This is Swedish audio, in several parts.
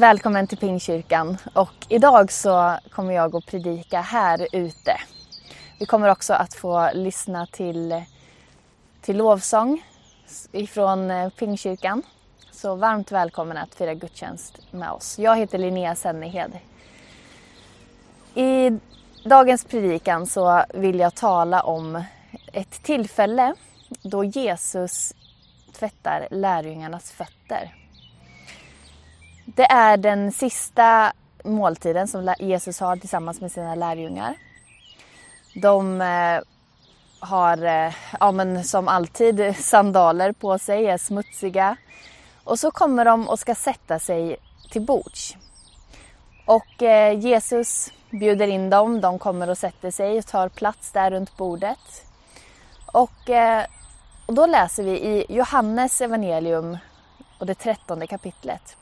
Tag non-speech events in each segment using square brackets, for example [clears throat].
Välkommen till Pingkyrkan och idag så kommer jag att predika här ute. Vi kommer också att få lyssna till, till lovsång ifrån eh, Pingkyrkan. Så varmt välkommen att fira gudstjänst med oss. Jag heter Linnea Sennehed. I dagens predikan så vill jag tala om ett tillfälle då Jesus tvättar lärjungarnas fötter. Det är den sista måltiden som Jesus har tillsammans med sina lärjungar. De eh, har, eh, ja, men som alltid, [laughs] sandaler på sig, är smutsiga. Och så kommer de och ska sätta sig till bords. Och eh, Jesus bjuder in dem, de kommer och sätter sig och tar plats där runt bordet. Och, och då läser vi i Johannes evangelium och det trettonde kapitlet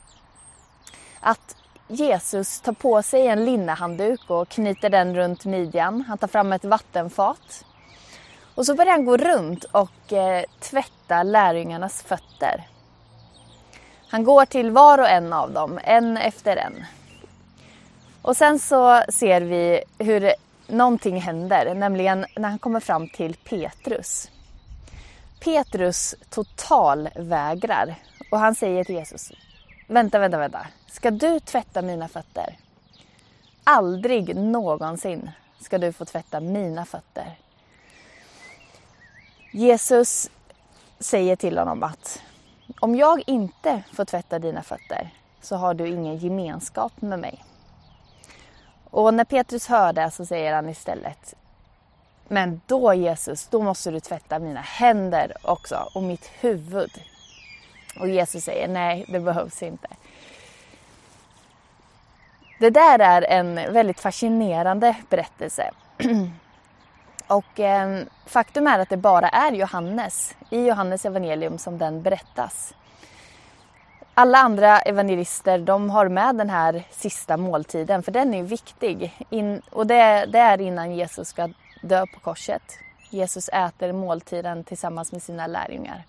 att Jesus tar på sig en linnehandduk och knyter den runt midjan. Han tar fram ett vattenfat. Och så börjar han gå runt och eh, tvätta lärjungarnas fötter. Han går till var och en av dem, en efter en. Och sen så ser vi hur någonting händer, nämligen när han kommer fram till Petrus. Petrus totalvägrar och han säger till Jesus, vänta, vänta, vänta. Ska du tvätta mina fötter? Aldrig någonsin ska du få tvätta mina fötter. Jesus säger till honom att om jag inte får tvätta dina fötter så har du ingen gemenskap med mig. Och när Petrus hör det så säger han istället Men då Jesus, då måste du tvätta mina händer också och mitt huvud. Och Jesus säger nej, det behövs inte. Det där är en väldigt fascinerande berättelse. [clears throat] Och eh, faktum är att det bara är Johannes, i Johannes evangelium som den berättas. Alla andra evangelister de har med den här sista måltiden för den är viktig. In, och det, det, är innan Jesus ska dö på korset. Jesus äter måltiden tillsammans med sina lärjungar.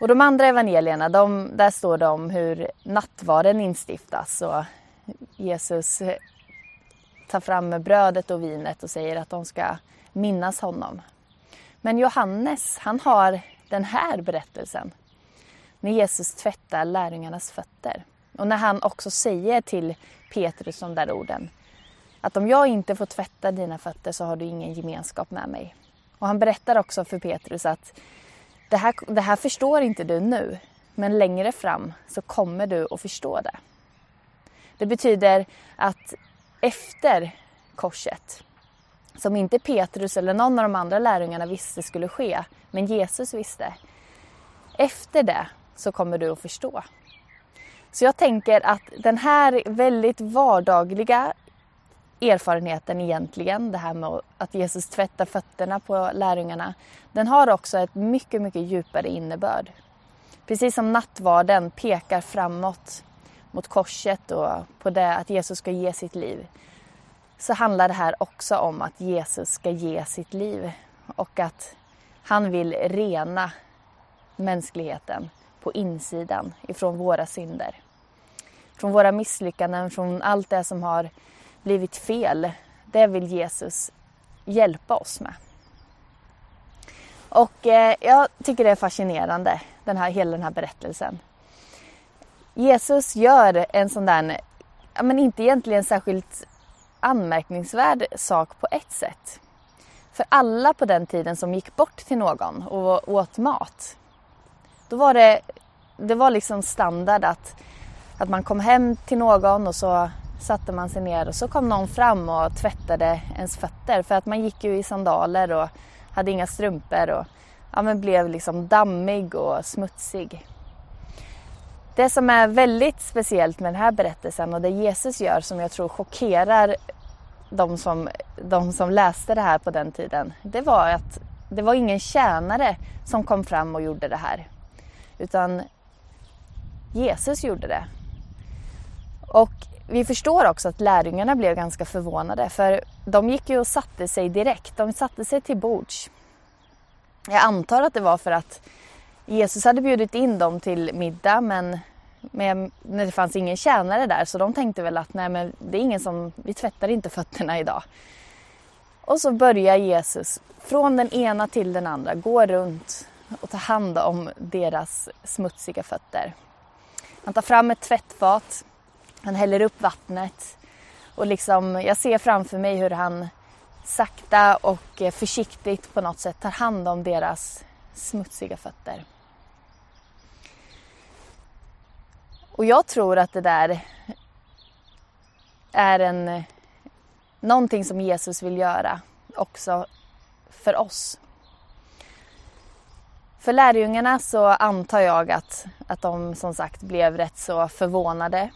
Och de andra evangelierna, de, där står det om hur nattvarden instiftas och Jesus eh, tar fram brödet och vinet och säger att de ska minnas honom. Men Johannes, han har den här berättelsen. När Jesus tvättar lärjungarnas fötter. Och när han också säger till Petrus de där orden. Att om jag inte får tvätta dina fötter så har du ingen gemenskap med mig. Och han berättar också för Petrus att det här, det här förstår inte du nu. Men längre fram så kommer du att förstå det. Det betyder att efter korset, som inte Petrus eller någon av de andra lärjungarna visste skulle ske, men Jesus visste. Efter det så kommer du att förstå. Så jag tänker att den här väldigt vardagliga erfarenheten egentligen, det här med att Jesus tvättar fötterna på lärjungarna, den har också ett mycket, mycket djupare innebörd. Precis som nattvarden pekar framåt mot korset och på det att Jesus ska ge sitt liv så handlar det här också om att Jesus ska ge sitt liv och att han vill rena mänskligheten på insidan ifrån våra synder. Från våra misslyckanden, från allt det som har blivit fel. Det vill Jesus hjälpa oss med. Och eh, jag tycker det är fascinerande, den här, hela den här berättelsen. Jesus gör en sån där, men inte egentligen särskilt anmärkningsvärd sak på ett sätt. För alla på den tiden som gick bort till någon och åt mat, då var det, det var liksom standard att, att man kom hem till någon och så satte man sig ner och så kom någon fram och tvättade ens fötter för att man gick ju i sandaler och hade inga strumpor och ja, men blev liksom dammig och smutsig. Det som är väldigt speciellt med den här berättelsen och det Jesus gör som jag tror chockerar de som, de som läste det här på den tiden, det var att det var ingen tjänare som kom fram och gjorde det här. Utan Jesus gjorde det. Och vi förstår också att lärjungarna blev ganska förvånade för de gick ju och satte sig direkt. De satte sig till bords. Jag antar att det var för att Jesus hade bjudit in dem till middag men Men det fanns ingen tjänare där så de tänkte väl att nej men det är ingen som, vi tvättar inte fötterna idag. Och så börjar Jesus från den ena till den andra gå runt och ta hand om deras smutsiga fötter. Han tar fram ett tvättfat, han häller upp vattnet och liksom, jag ser framför mig hur han sakta och eh, försiktigt på något sätt tar hand om deras smutsiga fötter. Och jag tror att det där är en, någonting som Jesus vill göra också för oss. För lärjungarna så antar jag att, att de som sagt blev rätt så förvånade.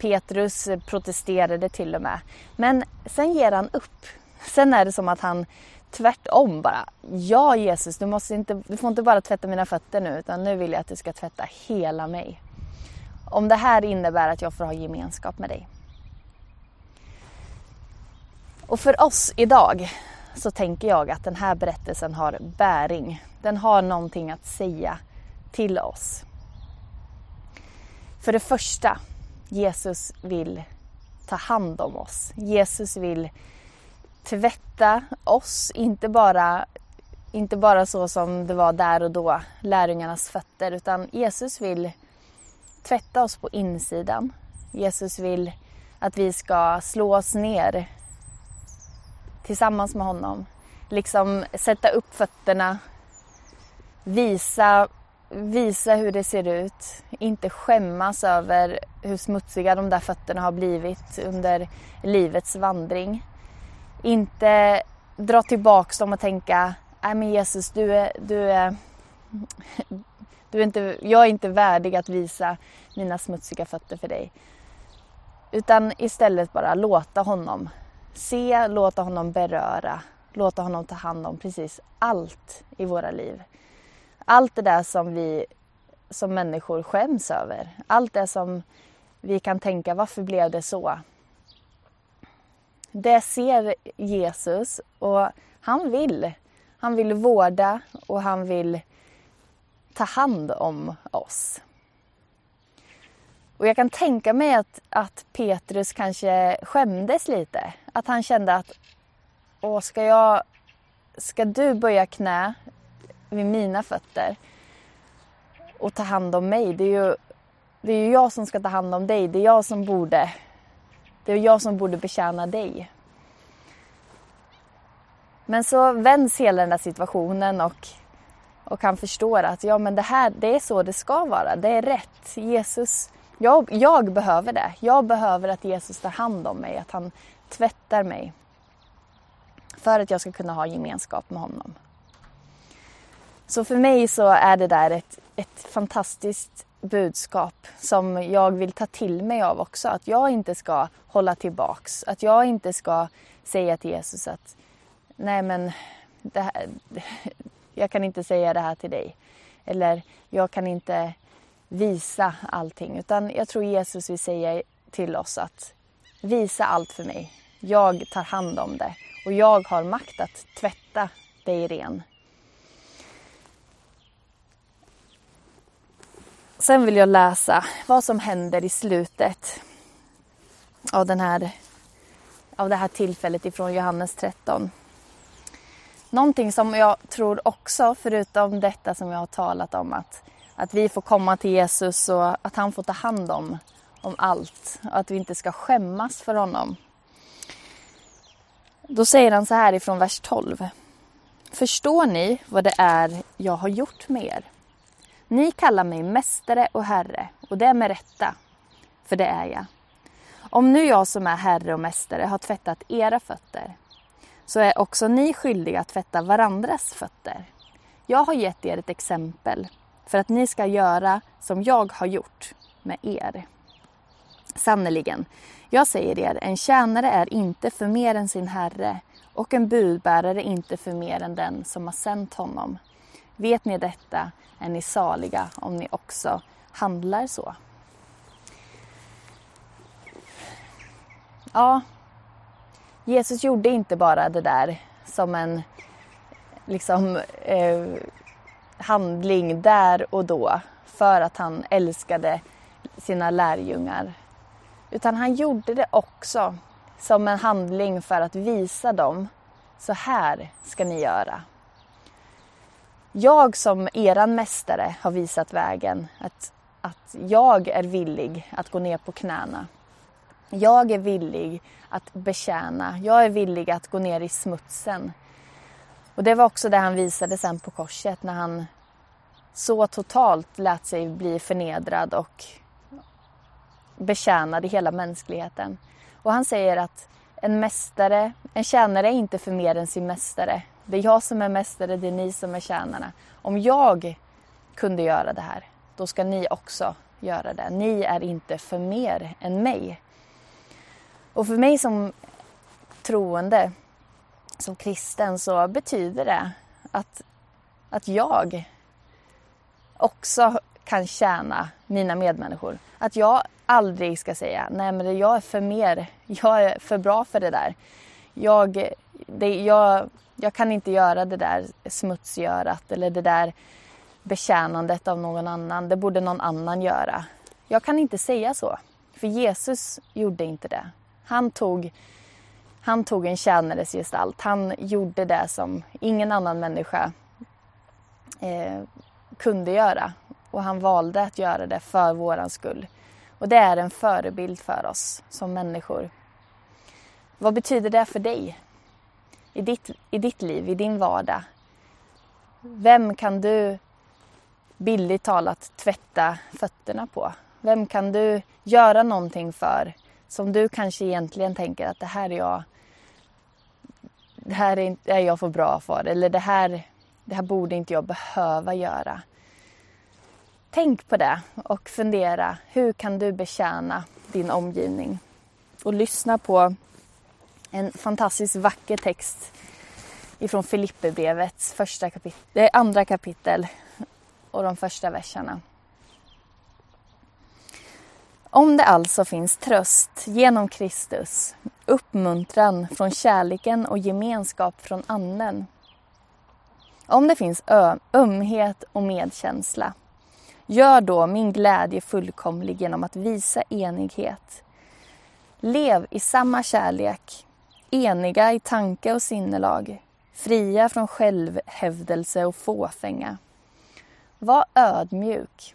Petrus protesterade till och med. Men sen ger han upp. Sen är det som att han tvärtom bara. Ja Jesus, du, måste inte, du får inte bara tvätta mina fötter nu utan nu vill jag att du ska tvätta hela mig. Om det här innebär att jag får ha gemenskap med dig. Och för oss idag så tänker jag att den här berättelsen har bäring. Den har någonting att säga till oss. För det första, Jesus vill ta hand om oss. Jesus vill tvätta oss, inte bara, inte bara så som det var där och då, lärjungarnas fötter, utan Jesus vill tvätta oss på insidan. Jesus vill att vi ska slå oss ner tillsammans med honom. Liksom sätta upp fötterna, visa, visa hur det ser ut. Inte skämmas över hur smutsiga de där fötterna har blivit under livets vandring. Inte dra tillbaks dem och tänka, nej men Jesus du är, du är, du är inte, jag är inte värdig att visa mina smutsiga fötter för dig. Utan istället bara låta honom se, låta honom beröra, låta honom ta hand om precis allt i våra liv. Allt det där som vi som människor skäms över. Allt det som vi kan tänka, varför blev det så? Det ser Jesus och han vill. Han vill vårda och han vill ta hand om oss. Och jag kan tänka mig att, att Petrus kanske skämdes lite. Att han kände att Åh, ska, jag, ska du böja knä vid mina fötter och ta hand om mig? Det är, ju, det är ju jag som ska ta hand om dig. Det är jag som borde, det är jag som borde betjäna dig. Men så vänds hela den där situationen och, och han förstår att ja, men det här det är så det ska vara. Det är rätt. Jesus jag, jag behöver det. Jag behöver att Jesus tar hand om mig, att han tvättar mig. För att jag ska kunna ha gemenskap med honom. Så för mig så är det där ett, ett fantastiskt budskap som jag vill ta till mig av också. Att jag inte ska hålla tillbaks. Att jag inte ska säga till Jesus att nej men här, jag kan inte säga det här till dig. Eller jag kan inte visa allting. Utan jag tror Jesus vill säga till oss att visa allt för mig. Jag tar hand om det och jag har makt att tvätta dig ren. Sen vill jag läsa vad som händer i slutet av, den här, av det här tillfället ifrån Johannes 13. Någonting som jag tror också, förutom detta som jag har talat om, att att vi får komma till Jesus och att han får ta hand om, om allt och att vi inte ska skämmas för honom. Då säger han så här ifrån vers 12. Förstår ni vad det är jag har gjort med er? Ni kallar mig mästare och herre och det är med rätta, för det är jag. Om nu jag som är herre och mästare har tvättat era fötter så är också ni skyldiga att tvätta varandras fötter. Jag har gett er ett exempel för att ni ska göra som jag har gjort med er. Sannerligen, jag säger er, en tjänare är inte för mer än sin herre och en budbärare inte för mer än den som har sänt honom. Vet ni detta är ni saliga om ni också handlar så. Ja, Jesus gjorde inte bara det där som en liksom eh, handling där och då för att han älskade sina lärjungar. Utan han gjorde det också som en handling för att visa dem, så här ska ni göra. Jag som eran mästare har visat vägen, att, att jag är villig att gå ner på knäna. Jag är villig att betjäna, jag är villig att gå ner i smutsen. Och det var också det han visade sen på korset när han så totalt lät sig bli förnedrad och betjänade hela mänskligheten. Och han säger att en mästare, en tjänare är inte för mer än sin mästare. Det är jag som är mästare, det är ni som är tjänarna. Om jag kunde göra det här, då ska ni också göra det. Ni är inte för mer än mig. Och för mig som troende, som kristen, så betyder det att, att jag också kan tjäna mina medmänniskor. Att jag aldrig ska säga, nej men jag är för mer, jag är för bra för det där. Jag, det, jag, jag kan inte göra det där smutsgörat eller det där betjänandet av någon annan. Det borde någon annan göra. Jag kan inte säga så. För Jesus gjorde inte det. Han tog, han tog en tjänares gestalt. Han gjorde det som ingen annan människa eh, kunde göra. Och han valde att göra det för våran skull. Och det är en förebild för oss som människor. Vad betyder det för dig? I ditt, I ditt liv, i din vardag? Vem kan du billigt talat tvätta fötterna på? Vem kan du göra någonting för som du kanske egentligen tänker att det här är jag det här är, är jag för bra för eller det här, det här borde inte jag behöva göra. Tänk på det och fundera. Hur kan du betjäna din omgivning? Och lyssna på en fantastiskt vacker text ifrån Filipperbrevets första kapitel, eh, andra kapitel och de första verserna. Om det alltså finns tröst genom Kristus, uppmuntran från kärleken och gemenskap från Anden. Om det finns ömhet och medkänsla Gör då min glädje fullkomlig genom att visa enighet. Lev i samma kärlek, eniga i tanke och sinnelag, fria från självhävdelse och fåfänga. Var ödmjuk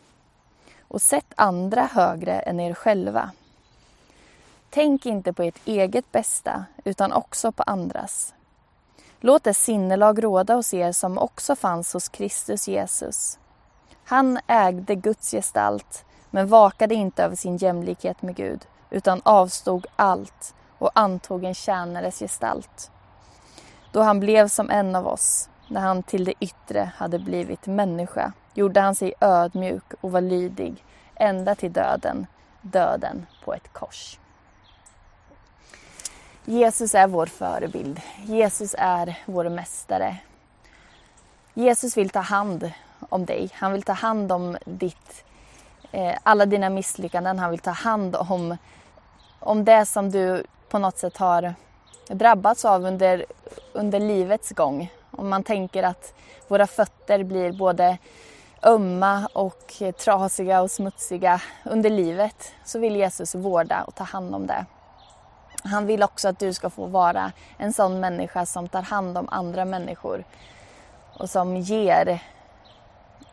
och sätt andra högre än er själva. Tänk inte på ert eget bästa, utan också på andras. Låt det sinnelag råda hos er som också fanns hos Kristus Jesus han ägde Guds gestalt men vakade inte över sin jämlikhet med Gud utan avstod allt och antog en tjänares gestalt. Då han blev som en av oss, när han till det yttre hade blivit människa, gjorde han sig ödmjuk och var lydig ända till döden, döden på ett kors. Jesus är vår förebild. Jesus är vår mästare. Jesus vill ta hand om dig. Han vill ta hand om ditt, eh, alla dina misslyckanden. Han vill ta hand om, om det som du på något sätt har drabbats av under, under livets gång. Om man tänker att våra fötter blir både ömma och trasiga och smutsiga under livet så vill Jesus vårda och ta hand om det. Han vill också att du ska få vara en sån människa som tar hand om andra människor och som ger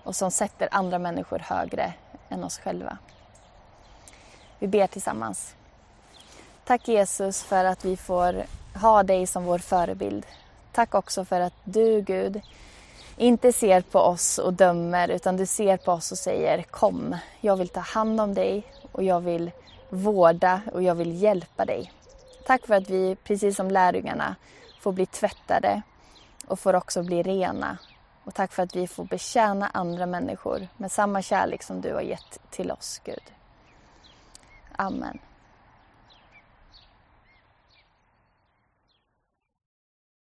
och som sätter andra människor högre än oss själva. Vi ber tillsammans. Tack Jesus för att vi får ha dig som vår förebild. Tack också för att du Gud inte ser på oss och dömer utan du ser på oss och säger kom, jag vill ta hand om dig och jag vill vårda och jag vill hjälpa dig. Tack för att vi, precis som lärjungarna, får bli tvättade och får också bli rena och tack för att vi får betjäna andra människor med samma kärlek som du har gett till oss, Gud. Amen.